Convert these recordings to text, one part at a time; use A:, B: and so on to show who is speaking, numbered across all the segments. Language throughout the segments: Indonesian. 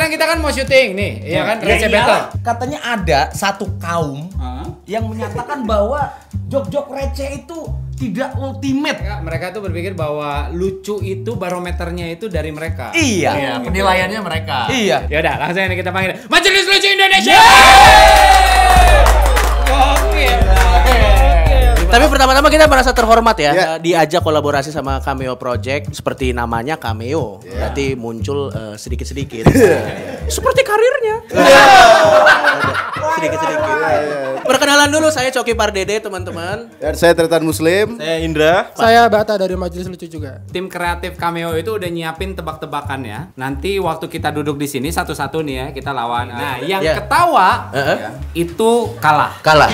A: sekarang kita kan mau syuting nih, ya kan?
B: Ya
A: Receh battle.
B: Katanya ada satu kaum yang menyatakan bahwa jok-jok receh itu tidak ultimate.
A: Mereka, mereka tuh berpikir bahwa lucu itu barometernya itu dari mereka.
B: Iya.
C: Iya, penilaiannya mereka.
B: Iya.
A: Ya udah, langsung ini kita panggil Majelis Lucu Indonesia. Gokil.
D: Tapi pertama-tama kita merasa terhormat ya,
E: Iya.
D: diajak kolaborasi sama Cameo Project seperti namanya Cameo. Berarti muncul eh, sedikit-sedikit. seperti karirnya. Sedikit-sedikit. Perkenalan dulu saya Coki Pardede teman-teman.
E: Dan saya Tretan Muslim.
F: Saya Indra.
G: Saya Bata dari Majelis Lucu juga.
A: Tim kreatif Cameo itu udah nyiapin tebak-tebakan ya. Nanti waktu kita duduk di sini satu-satu nih ya, kita lawan. Nah, yang
D: Ya.
A: ketawa
D: Heeh.
A: itu kalah.
D: Kalah.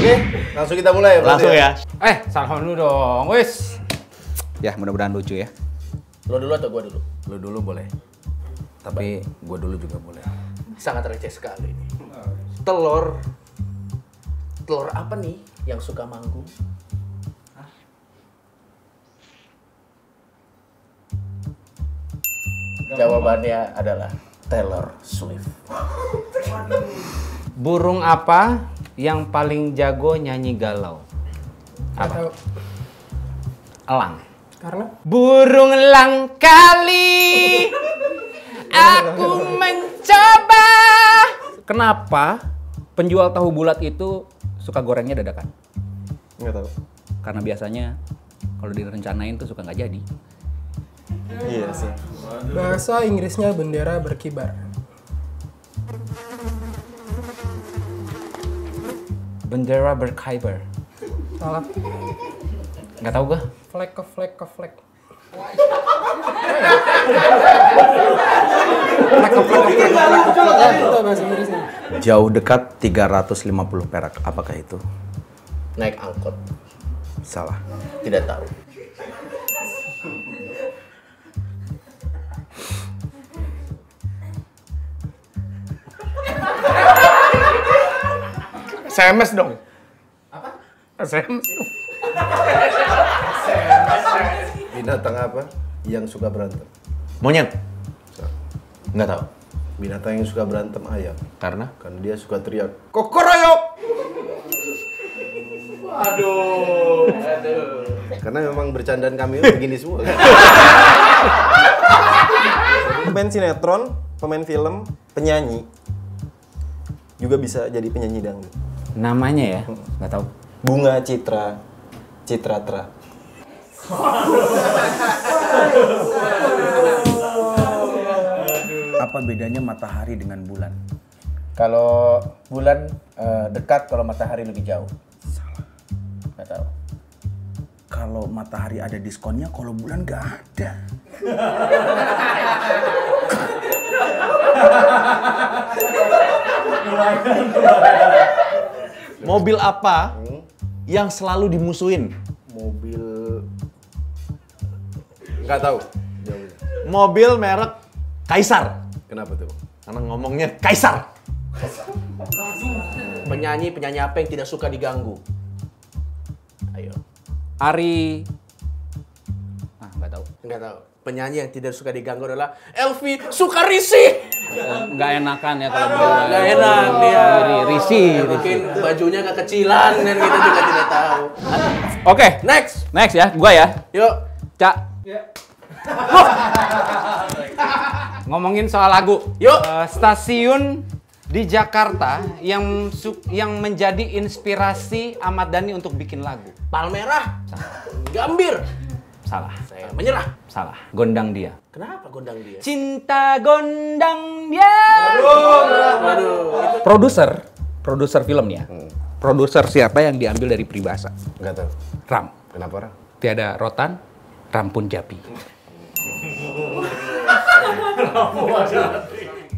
E: Oke, langsung kita mulai. berarti
F: Langsung ya.
A: Eh, salam dulu dong. Wis.
H: Ya mudah-mudahan lucu ya.
D: Lo dulu atau gua dulu?
H: Lu dulu boleh. Tapi gue dulu juga boleh.
D: Sangat receh sekali ini. Telur. Telur apa nih yang suka manggung? Jawabannya adalah Taylor Swift.
A: Burung apa yang paling jago nyanyi galau? Apa?
G: Atau
A: Elang.
G: karena
A: Burung elang kali aku mencoba. Kenapa penjual tahu bulat itu suka gorengnya dadakan?
F: Enggak tahu.
H: Karena biasanya kalau direncanain tuh suka nggak jadi.
F: Iya sih.
G: bahasa Inggrisnya bendera berkibar.
A: Bendera berkibar.
G: Salah.
A: Nggak tahu gua.
G: Flag ke flag ke flag.
H: Jauh dekat 350 perak. Apakah itu?
D: Naik angkot.
H: Salah.
D: Tidak tahu.
F: SMS dong. Apa? SMS.
E: Binatang apa yang suka berantem?
H: Monyet. Nggak tahu.
E: Binatang yang suka berantem ayam.
H: Karena?
E: Karena dia suka teriak. Kokoroyok!
D: Aduh, aduh.
E: Karena memang bercandaan kami begini semua.
F: Pemain sinetron, pemain film, penyanyi. Juga bisa jadi penyanyi dangdut.
A: Namanya ya? Nggak tahu.
F: Bunga Citra Citratra.
H: Apa bedanya matahari dengan bulan?
D: Kalau bulan eh, dekat, kalau matahari lebih jauh. Salah. Nggak tahu.
H: Kalau matahari ada diskonnya, kalau bulan nggak ada. Mobil apa yang selalu dimusuhin?
E: Mobil nggak tahu.
H: Mobil merek Kaisar.
E: Kenapa tuh?
H: Karena ngomongnya Kaisar.
D: Penyanyi penyanyi apa yang tidak suka diganggu? Ayo.
A: Ari Ah, nggak tahu.
D: Nggak tahu. Penyanyi yang tidak suka diganggu adalah Elvi Sukarisih.
H: Nggak enakan ya kalau berdua.
D: Nggak enak dia.
H: Ri- Risi.
D: Ya, mungkin bajunya kekecilan dan kita juga tidak tahu.
H: Oke,
D: Next.
H: next ya, gua ya.
D: Yuk.
H: Cak.
A: Ngomongin soal lagu.
D: Yuk.
A: Eh, stasiun di Jakarta yang su- yang menjadi inspirasi Ahmad Dhani untuk bikin lagu.
D: Palmerah. Gambir.
A: Salah.
D: Saya menyerah.
A: Salah. Gondang dia.
D: Kenapa gondang dia?
A: Cinta gondang dia.
H: Produser, produser film ya. Produser siapa yang diambil dari peribahasa?
E: Nggak tahu.
H: Ram.
E: Kenapa orang?
H: Tiada rotan, rampun japi.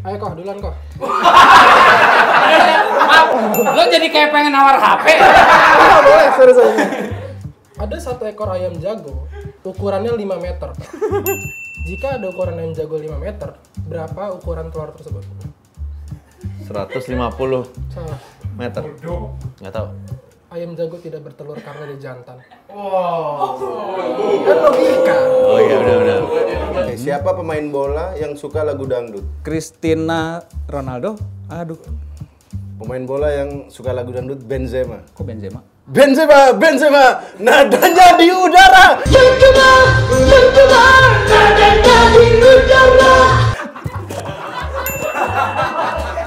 G: Ayo kok, duluan kok.
A: Lo jadi kayak pengen nawar HP.
G: boleh, sorry, sorry. Ada satu ekor ayam jago, ukurannya 5 meter. Jika ada ukuran ayam jago 5 meter, berapa ukuran telur tersebut?
H: 150
G: Salah.
H: meter. Nggak tahu.
G: Ayam jago tidak bertelur karena dia jantan. Wow. Kan logika.
H: Oh iya udah udah.
E: Siapa pemain bola yang suka lagu dangdut?
H: Cristiano Ronaldo. Aduh,
E: Pemain bola yang suka lagu dangdut Benzema.
H: kok Benzema?
E: Benzema, Benzema, nadanya di udara.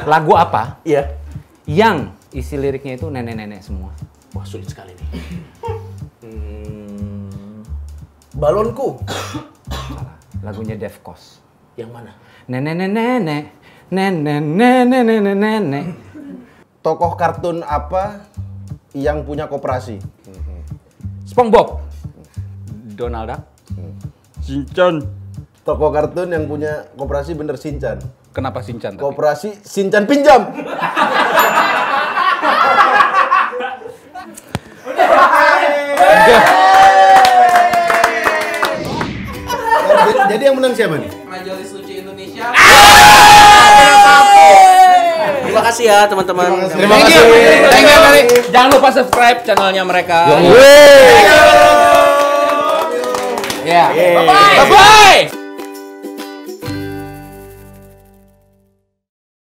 A: Lagu apa
D: Iya.
A: yang isi liriknya itu nenek-nenek semua?
D: Wah sulit sekali nih. Hmm, balonku.
A: Salah. Lagunya Dev Kos.
D: Yang mana?
A: Nenek-nenek, nenek-nenek, nenek.
E: Tokoh kartun apa yang punya koperasi?
H: SpongeBob. Donald Duck. Shinchan.
E: Tokoh kartun yang punya koperasi bener Sinchan.
H: Kenapa Shinchan?
E: Koperasi Sinchan pinjam. Jadi yang menang siapa nih?
D: Majelis Lucu Indonesia. Terima kasih ya teman-teman.
E: Terima kasih.
H: Thank you, kali. Jangan lupa subscribe channelnya mereka.
A: Ya.
H: Bye bye.